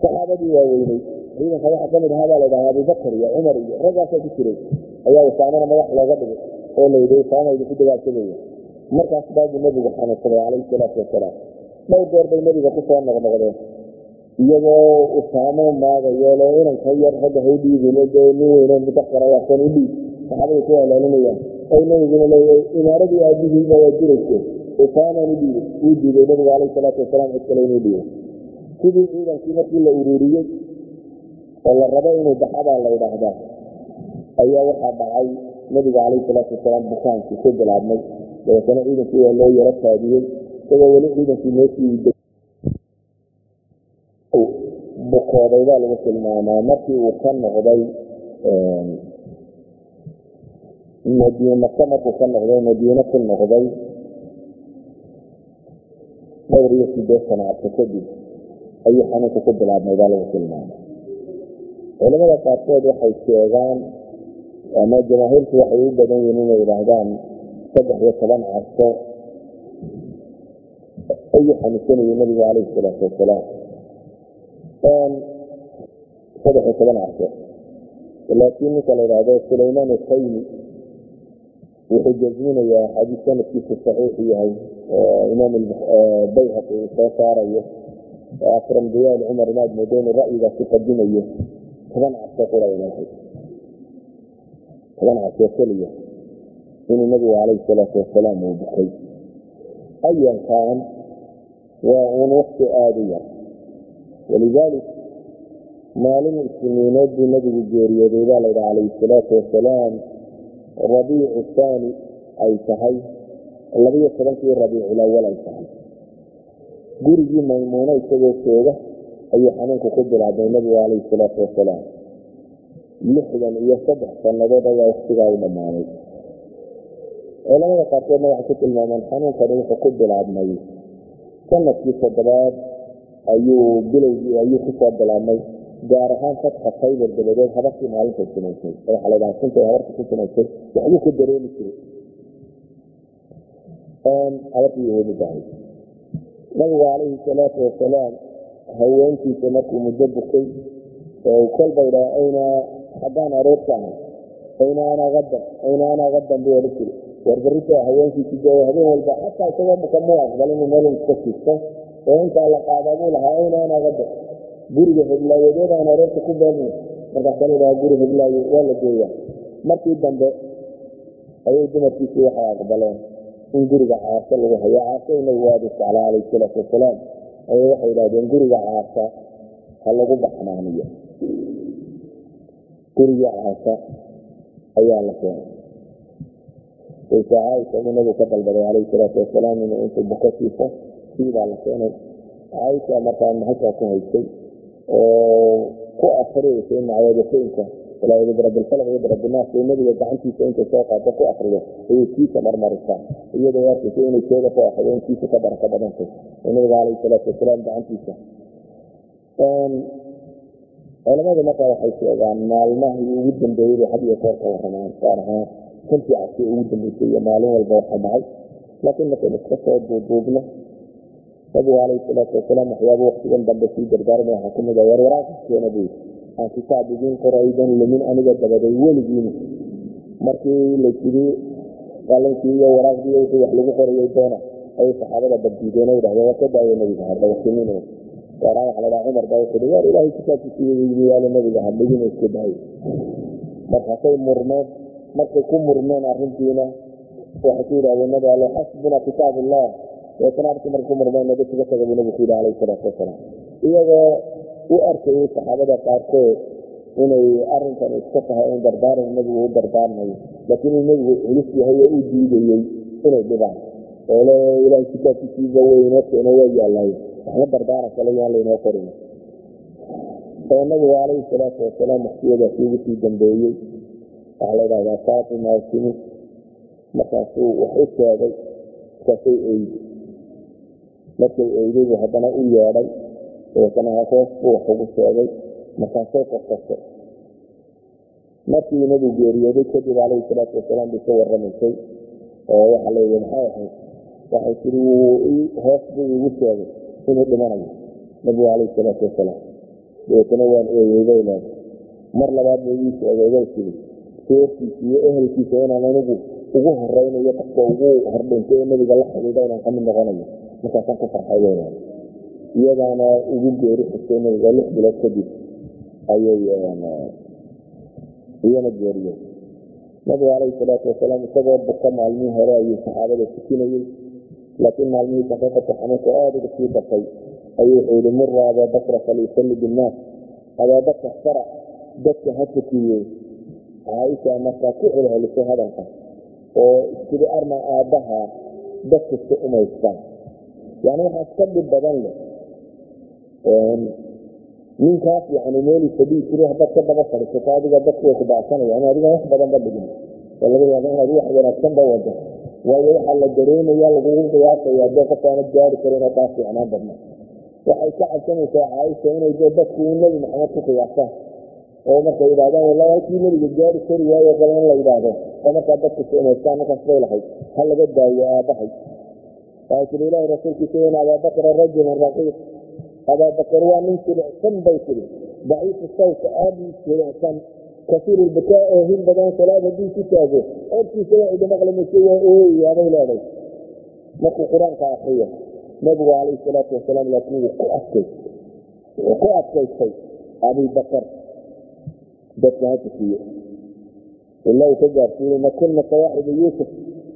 saxaabadii waaweynay ciidanka waxaa ka mid ahaa baa la ydhahaa abubakar iyo cumar iyo raggaasaa ku jiray. Ayaa usaamana madax looga dhigay oo la yidhi usaama idinku dagaalsamaya markaas baabuu nabigu xanuunsaday calayhi salaatu wasalaam dhowr goor bay nabiga ku soo noqnoqdeen iyagoo usaamo maagayeelo inanka yar ragga ha u dhiibin dee nin weyne mudakara waa kan u dhiib saxaabada ku halaalinayaan ay nabiguna leeyahay imaaradii aabihiiba waa jirayse uu diiday nabigu calayhi salaatu wasalaam cid inuu dhiibay sidii ciidankii markii la ururiyey oo la rabo inuu baxabaa la ydhaahdaa ayaa waxaa dhacay nabiga calayhi salaatu wasalaam bukaankii ku bilaabmay dabeetana ciidankii waa loo yaro taadiyey isagoo weli ciidankii meeshii bukooday baa lagu tilmaamaa markii uu ka noqday madiine maka markuu ka noqday madiine ku noqday. Dhowr iyo sideetan cabsi kadib ayuu xanuunku ku bilaabmay baa lagu tilmaamay. Culamada qaarkood waxay sheegaan ama jamaahiirtu waxay u badan yihiin inay yidhaahdaan saddex iyo toban cabso ayuu xanuunsanayay nabigu calayhi salaatu wasalaam saddex iyo toban cabso laakiin ninka la yidhaahdo sulaymaan ataymi wuxuu jasminayaa xadiis sanadkiisu saxiix yahay imaam bayhaqi uu soo saarayo. Diyaal cumar inaad moodo inuu ra'yigaas ku qadimayo toban cabso qura inay toban cabso keliya inuu nabigu calayhi salaatu wasalaam uu bukay ayankan waa uun wakti aada u yar. Walidaalik maalin isniineed buu nabigu geeriyooday baa layidhi calayhi salaatu wasalaam rabiicu haani ay tahay labiyo tobankii rabiiculawal ay tahay. Gurigii maymuuno isagoo jooga ayuu xanuunku ku bilaabay nabigu calayhi salaatu wasalaam. Lixdan iyo saddex sannadood ayaa waktigaa u dhammaaday culamada qaarkoodna waxay ku tilmaamaan xanuunkani wuxuu ku bilaabmay. Sanadkii toddobaad ayuu bilowgii ayuu ku soo bilaabmay gaar ahaan fatxa khaybar dabadeed habartii maalintay sinaysay waxaa la dhaha suntay habarta ku sinaysay waxbuu ka dareemi jiray. Habartii yahuudidahay nabigu calayhi salaatu wasalaam haweenkiisa markuu muddo bukay kolba idhaa ayna xaggaan aroorta ahay ayna ana qadan ayna ana qadan buu odhan jiri warbarita haweenkiisi jooga habeen walba xataa isagoo buka muu aqbal inuu meel iska sisto oo intaa la qaadaa buu lahaa ayna ana qadan guriga hiblaayadeedaan aroorta ku beerna markaasaan idhaha guri hiblaayo waa la geeyaa markii dambe ayay dumarkiisii waxay aqbaleen in guriga caasa lagu hayo. Caasa nabigu aada isticlaa calayhi salaatu wasalaam ayay waxay idhahdeen guriga caasa ha lagu baxnaaniyo. Guriga caasa ayaa la keenay. Saysa caaisha uu nabigu ka dalbaday calayhi salaatu wasalaam inuu intuu buko siiso siibaa la keenay. Caaisha markaa maxashaa ku haysay oo ku birabilfalaq iyo birabinaas ee nabiga gacantiisa intay soo qaado ku akrido ayay kiisa marmarisaa iyadoo arkaysa inay keeda ku akrido in kiisa ka baraka badantay. Oo nabiga calayhi salaatu wasalaam gacantiisa. Culamadu markaa waxay sheegaan maalmahii ugu dambeeyey bay had iyo koor ka gaar ahaan shantii cabsi ugu dambeysay iyo maalin walba waxa dhacay. Laakiin markaynu iska soo duuduubno nabigu calayhi salaatu wasalaam waxyaaba waktigan dambe sii dardaarmay waxaa ka mid ah warwaraaqiskeena buu aan kitaab idiin qoraydan lumin aniga dabaday weligiina markii la jiri qalinkii iyo waraaqdii wixii wax lagu qorayay doona ayay saxaabada baddiideen oo yidhahdeen waa ka daaya nabiga hadda wakimin gaaraan waxa la dhaha cumar baa wuxuu war ilaahay kitaabkiisii yaalla nabiga hadhigina iska daayay markaasay murmeen markay ku murmeen arrintiina waxay ku yidhahdeen nabi alle xasbuna kitaab ullah deetana arki markay ku murmeen nabi kaga taga buu nabigu ku yidhi calayhi salaatu wasalaam iyagoo u arkayay saxaabada qaarkood inay arrinkan iska tahay in dardaaran nebigu u dardaarmayo laakiin uu nebigu culus yahay oo u diidayey inay dhibaan. Oo le ilaahay kitaabkiisiiba weynoo keeno waa yaalahay waxba dardaaran kale yaan laynoo qorin oo nabigu calayhi salaatu wasalaam waktiyadaasi ugu sii dambeeyey waxaa la faatima timi markaasuu wax u sheegay markaasay eydi markay eyday buu haddana u yeedhay deetana hoos buu wax ugu sheegay markaasay qorqortay markii nabigu geeriyooday kadib calayhi salaatu wasalaam bay ka warramaysay oo waxaa leeyahay maxay ahayd waxay tiri hoos buu igu sheegay inuu dhimanayo. Nabigu calayhi salaatu wasalaam dabeetana waan ooyey bay leedahay mar labaad bay ii sheegay bay tiri seerkiisa iyo ehelkiisa inaan anigu ugu horeynayo qofka ugu hordhintay ee nabiga la xidhiidha inaan ka mid noqonayo markaasaan ku farxay leedahay iyadaana ugu geeri xigtay nabiga lix bilood kadib ayay iyana geeriyey nabigu calayhi salaatu wasalaam isagoo buka maalmihii hore ayuu saxaabada tukinayey laakiin maalmihii saxiifata xanuunka aada uga sii batay ayuu wuxuu yihi mura abaabakra falyusalli binnaas. Abaabakar farac dadka ha tukiyey. Caaisha markaa ku celcelisay hadalka oo istiri arma aabbaha dadkasta umaystaan yani waxaa iska dhib badan leh ninkaas yani meeli fadhii jiri haddaad ka daba fadhiisato adiga dadku way ku bacsanayaan adiga wax badan ba dhigin oo laga yaaba inaad wax wanaagsan ba wado waayo waxaa la dareemaya lagugu qiyaasaya dee qof gaari karin oo fiicnaan badna waxay ka cabsanaysaa caaisha inay dee dadku nebi maxamed ku qiyaasaan oo markay yidhahdaan wallahi halkii nebiga gaari kari waayo kale in la yidhaahdo oo markaa dadku samaystaan markaas bay lahayd ha laga daayo aabahay tiri ilaahi rasuulkiisa in abaabakra rajulan raqiiq abaabakar waa nin jilicsan bay tiri daciifu sawta aada u jilicsan kasiir ilbakaa oohin badan salaad haddii ku taago. Idhi maqlamaysa waa ooyayaabay leeday markuu qur'aanka akriyo nabigu calayhi salaatu wasalaam laakiin wuu ku adkay wuu ku adkaystay abibakar dadka ha tukiyo ilaa uu ka gaarsiinayna kunna sawaaxiba yuusuf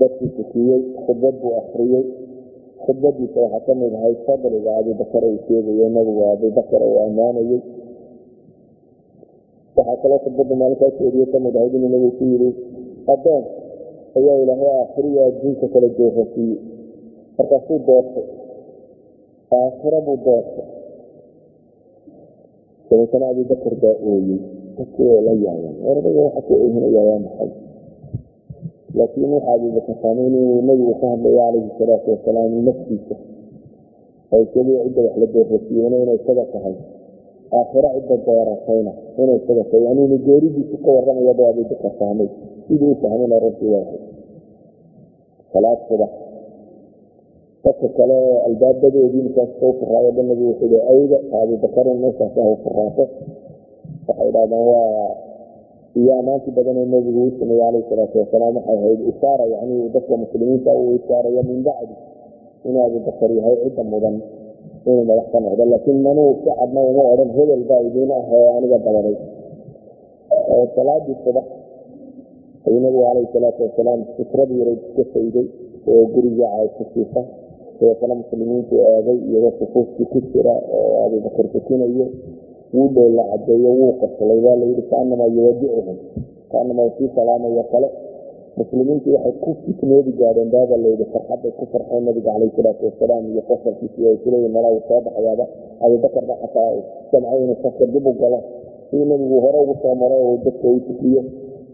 dadkii tukiyey khudbad buu akriyey khudbadiisa waxaa ka mid ahayd fadliga abubakar uu sheegayo nabigu abubakar uu ammaanayey waxaa kaloo khudbadda maalinkaa jeediye ka mid ahayd inuu nabigu ku yidhi adoon ayaa ilaahay aakhiriyo adduunka kala doorasiiyey markaasuu doortay. Aakhira buu doortay. Dabeetana abubakar baa ooyey dadkii oo la yaayan oradaga waxa ku oohinaya waa maxay laakiin waxa abubakar saamayn inuu nabigu ka hadlayo calayhi salaatu wasalaam naftiisa oo keliya cidda wax la doorasiiyeyna inay isaga tahay aakhira cidda dooratayna inay isaga tahay yani inu geeridiisu ka warramaya ba abubakar fahmay sidii u fahmayna runtii waa salaad subax dadka kale albaabadoodii markaas u furaayo dhan nabigu wuxuu yihi awda abubakarin meeshaas ah u furaato waxay dhahdaan waa iyo amaanti badan ee nabigu u sameeyey calayhi salaatu wasalaam waxay ahayd ishaara yani dadka muslimiinta uu ishaarayo min bacdi inuu abubakar yahay cidda mudan inuu madax ka noqdo. Laakiin manuu si cadna uma odhan hebel baa idiin ah oo aniga dabaday salaadii subax ayuu nabigu calayhi salaatu wasalaam fikradii yaray iska fayday oo gurigii caaisho siifa dabeetana muslimiintu aaday iyagoo sufuufkii ku jira oo abubakar tukinayo wuu dhoolla cadeeyo wuu qoslay waa layidhi kaanamaa yuwadicuhum kaanamaa sii salaamayo kale. Muslimiintu waxay ku fitnoobi gaadheen baaba layidhi farxadday ku farxeen nabiga calayhi salaatu wasalaam iyo qosalkiisi ay kuleeyihin malaa soo baxayaaba abubakar ba xataa samcay inuu safka dib u galo. Sidii nabigu hore ugu soo maro oo dadka u tukiyo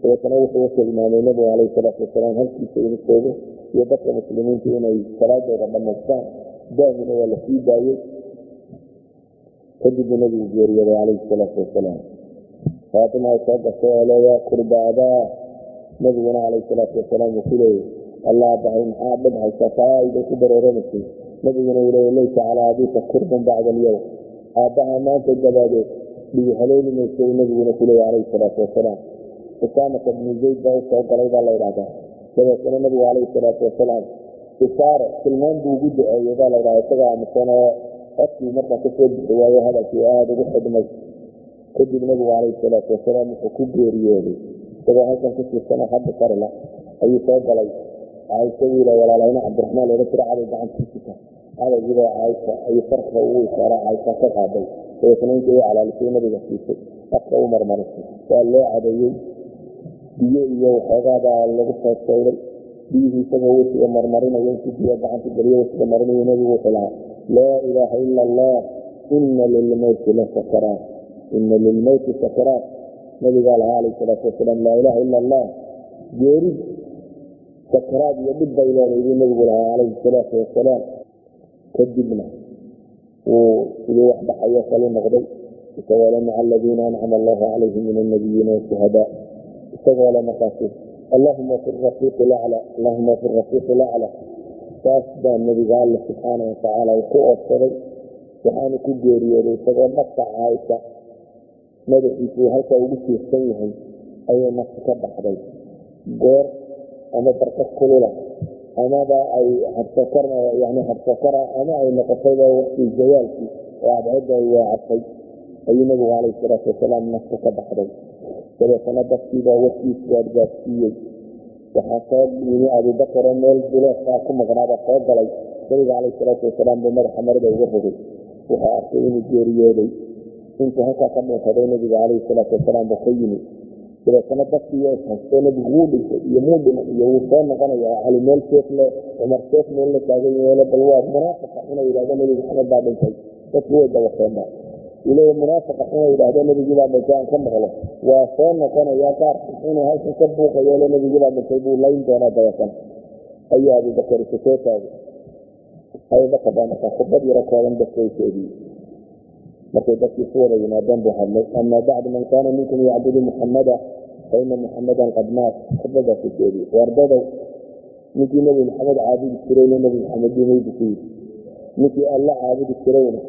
dabeetana wuxuu u tilmaamay nabigu calayhi salaatu wasalaam halkiisa inuu joogo iyo dadka muslimiintu inay salaadooda dhamaystaan daahina waa la sii daayey kadibuu nabigu geeriyooday calayhi salaatu wasalaam. Faatima ay soo gashay oo leeyaa kurbaadaa nabiguna calayhi salaatu wasalaam uu ku leeyay maxaa dhib haysataa iday ku dareeranaysay nabiguna uu leeyay laysa calaa abiika kurbun bacda alyowm aabbaha maanta dabaadeed dhigu haleeli maysay nabiguna ku calayhi salaatu wasalaam. Usaamata bnu zayd baa u soo galay baa la ydhahdaa dabeetana nabigu calayhi salaatu wasalaam isaare tilmaan buu ugu duceeyey baa la ydhahda isagoo aamusan oo codkii markaa ka soo bixi waayo hadalkii aada ugu xidhmay. Kadib nabigu calayhi salaatu wasalaam wuxuu ku geeriyooday. Isagoo halkan ku siirsanoo hadda karila ayuu soo galay. Caaisha wiila walaalahayna cabdiraxmaan looga jira caday gacantiisita cadaygiibaa caaisha ayuu farka ugu ishaara caaisha ka qaaday. Dabeetana intii calaalisay nabiga siisay. Afka u marmarisay. Waa loo cadeeyey biyo iyo waxoogaabaa lagu soo sayray biyihii isagoo wesiga marmarinayo intuu biyo gacanta geliyo wesiga marinayo nabigu wuxuu lahaa laa ilaaha ila allah ina lilmowti la sakaraat ina lilmowti sakaraat nabigaa lahaa calayh salaatu wasalaam laa ilaha ila allah geerid sakaraad iyo dhib bay leeday buu nabigu lahaa calayhi salaatu wasalaam kadibna wuu sidii wax baxayo kalu noqday isagoo le maca aladiina ancama allahu calayhim min annabiyiina washuhadaa isagoo le markaasi allahuma fi rafiiqi lacla allahuma fi rafiiqi lacla saas baa nabiga alle subxaana watacaala uu ku oodsaday waxaanu ku geeriyooday isagoo nafta caaisha madaxiisuu halkaa ugu tiirsan yahay ayay nafta ka baxday. Goor ama barqad kulula. Amaba ay habsakar yani habsakara ama ay noqotayba waktii zawaalkii oo cadceedda ay weecatay ayuu nabigu calayhi salaatu wasalaam nafta ka baxday. Dabeetana dadkiibaa warkiis gaadgaadsiiyey waxaa soo yimi abubakar oo meel duleeskaa ku maqnaaba soo galay. Nabiga calayhi salaatu wasalaam buu madaxa marida uga rogay wuxuu arkay inuu geeriyooday. Intuu halkaa ka dhuunsaday nabiga calayhi salaatu wasalaam buu ka yimi. Dabeetana dadkii haysto nabigu wuu dhintay iyo muu dhiman iyo wuu soo noqonaya cali meel seef le cumar seef meel taagan yeelo bal waa munaafiqa inay yidhahdo nabi maxamed baa dhintay. Dadku way dabaseema ilaa munaafiqa inay yidhahdo nabigii baa dhintay aan ka maqlo waa soo noqonaya qaar inuu halkan ka buuqayeelo nabigii baa dhintay buu layn doonaa dabeetana ayuu abubakar isu soo taagay abubakar baa markaa khudbad yaro kooban sheegiyey markay dadkii ku wada yimaadeen buu hadlay ama bacdu man kaana minkum yacbudu muxamada faina muxamadan qad maat khudbadaasi jeediye wardadow ninkii nebi maxamed caabudi jirayna nebi maxamed dimaybu ku yidhi ninkii alla caabudi jirayna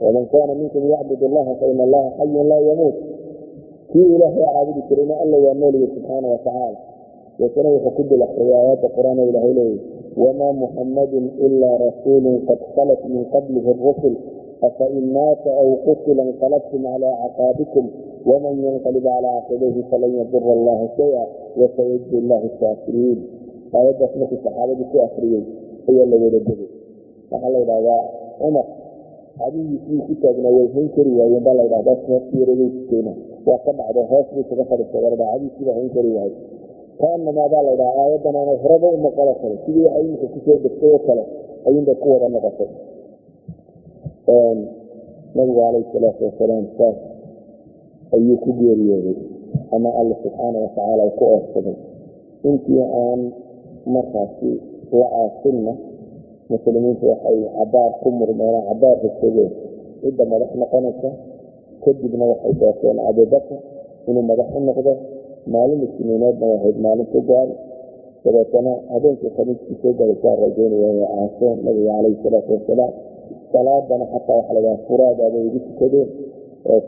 waman kaana minkum yacbud allaha faina allaha xayun laa yamuut kii ilaahay caabudi jirayna alla waa nooliye subxaana watacaala deetana wuxuu ku akriyay aayadda qur'aan ilahay leeyahy wamaa muxammadun ilaa rasuulun qad khalat min qablihi rusul afain maata aw qutila inqalabtum calaa caqaabikum waman yanqalib calaa caqibayhi falan yadura allaha shaya wasayajzi llahu shaakiriin aayaddaas markii saxaabadii ku akriyey ayaa la wada degay waxaa la yidhahdaa cumar adigiisii ku taagnaa way hayn kari waayeen baa la ydhahdaa hoosyareegeyskeyna waa ka dhacda hoos buu kaga fadhiistay warda adigiisii baa hayn kari waayey kaanamaa baa la ydhahaa aayaddan aanay horaba u noqono kale sidii waxay ku soo degtay oo kale ayuunbay ku wada noqotay. Nabigu calayhi salaatu wasalaam saas ayuu ku geeriyooday ama alla subxaana watacaala ku oorsaday intii aan markaasi la aasinna muslimiintu waxay cabaar ku murmeenaan cabaar rogsadeen cidda madax noqonaysa kadibna waxay doorteen abubakar inuu madax u noqdo. Maalin isniineedna ahayd maalinta gaal. Dabeetana habeenkii khamiiskii soo galaysaa rajeynaya inay aaseen nabiga calayhi salaatu wasalaam salaadana xataa waxa laydhaha furaadaabay igu tukadeen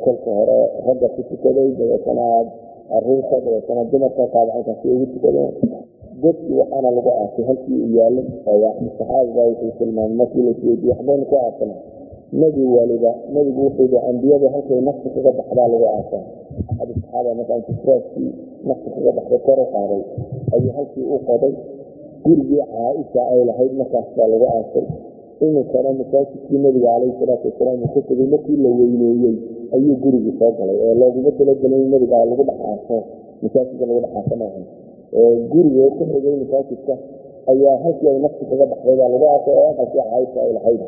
kolka hore ragga ku tukaday. Dabeetana carruurta dabeetana dumarka qaabcankaasi ugu tukadeen dadkii waxaana lagu aasay halkii u yaalay saxaabiga wuxuu tilmaamay markii lasweydiye waxbaynu ku aasana. Nebi waliba nebigu wuxuu yihi ambiyadu halkay nafsi kaga baxdaa lagu aasaa axad saxaaba markaa intu furaaskii nafsi kaga baxday kor u qaaday ayuu halkii u qoday gurigii caaisha ay lahayd markaas baa lagu aasay. Iminkana masaajidkii nabiga calayhi salaatu wasalaam uu ka tegay markii la weyneeyey ayuu gurigii soo galay oo looguma talagelin in nabiga lagu dhex aaso masaajidka lagu dhex aaso maaha guriga ka xigay masaajidka ayaa ay nafsi kaga baxday baa lagu aasay oo halkii caaisha ay lahayd.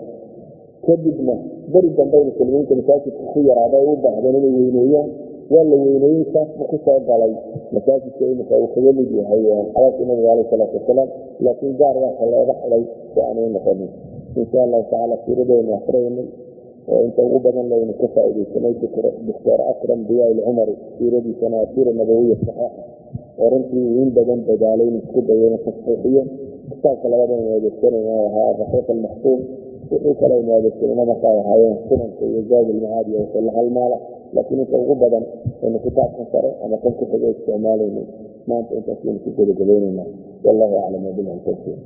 Kadibna beri dambe muslimiinta masaajidka ku yaraada ay u baahdeen inay weyneeyaan waa la weyneeyey saasbu ku galay. Masaajidka iminka uu kaga mid yahay xabaabkii nabiga caleyh salaatu wasalaam laakiin gaar waaka looga xidhay si aanay noqonin insha allahu tacaala siiradeenu akhriyaynay oo inta ugu badan laynu ka faaidaysanay doctor akram diyaa ilcumari siiradiisana asiira nabawiya saxiixa oo runtii in badan dadaalay in isku dayo inuu kitaabka labadan inu adeegsanayna ahaa raxiiq almaxsuum wixii kale inu adeegsanayna marka ahaayeen sunanka iyo zaad ilmacaadi wixii la halmaala laakiin inta ugu badan aynu kitaabkan sare ama kan ku xigo isticmaalayna maanta intaas ku gebagabaynayna wallahu aclam wabillahi tawfiiq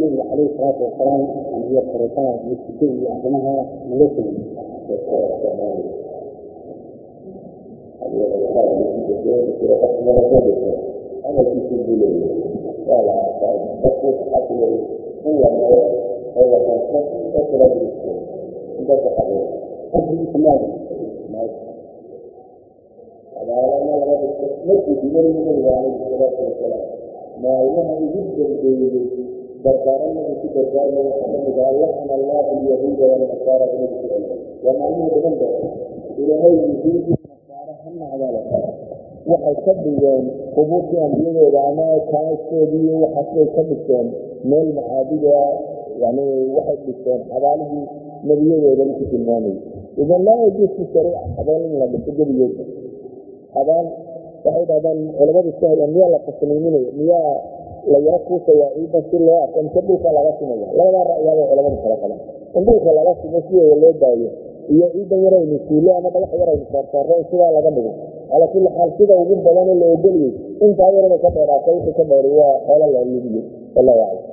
nabiga calayhi salaatu wasalaam iyo fariisanaha iyo maalmaha ugu dambeeyey dardaaranada ku dardaarmaya waxaa ka mid ah laxna allahu alyahuuda celiyay waa maalmuhu dhigan doona ilaahay waxay ka dhigeen qubuurtii ambiyadooda ama kaastoodii waxaasbay ka dhigteen meel macaabida yani waxay dhigteen xabaalihii nebiyadooda ku tilmaamayay idan laa yajuusu shariica xabaal in la dhiso gebigeeda xabaal waxay dhahdaan culamadu hayaan miyaa la tasniiminayo miyaa la yaro kuusaya ciidan si loo arko mise dhulka laga simaya labadaa ra'yaabay culamadu kala qabaan in dhulka laga simo sideeda loo daayo iyo ciidan yaraynu suulo ama dhagax yaraynu saarsaarro in sidaa laga dhigo. Calaa kulli xaal sida ugu badanoo la ogoliyey intaa yarada ka dheeraatay wixii ka dheeray waa xoolo la lugiyo wallahu aclam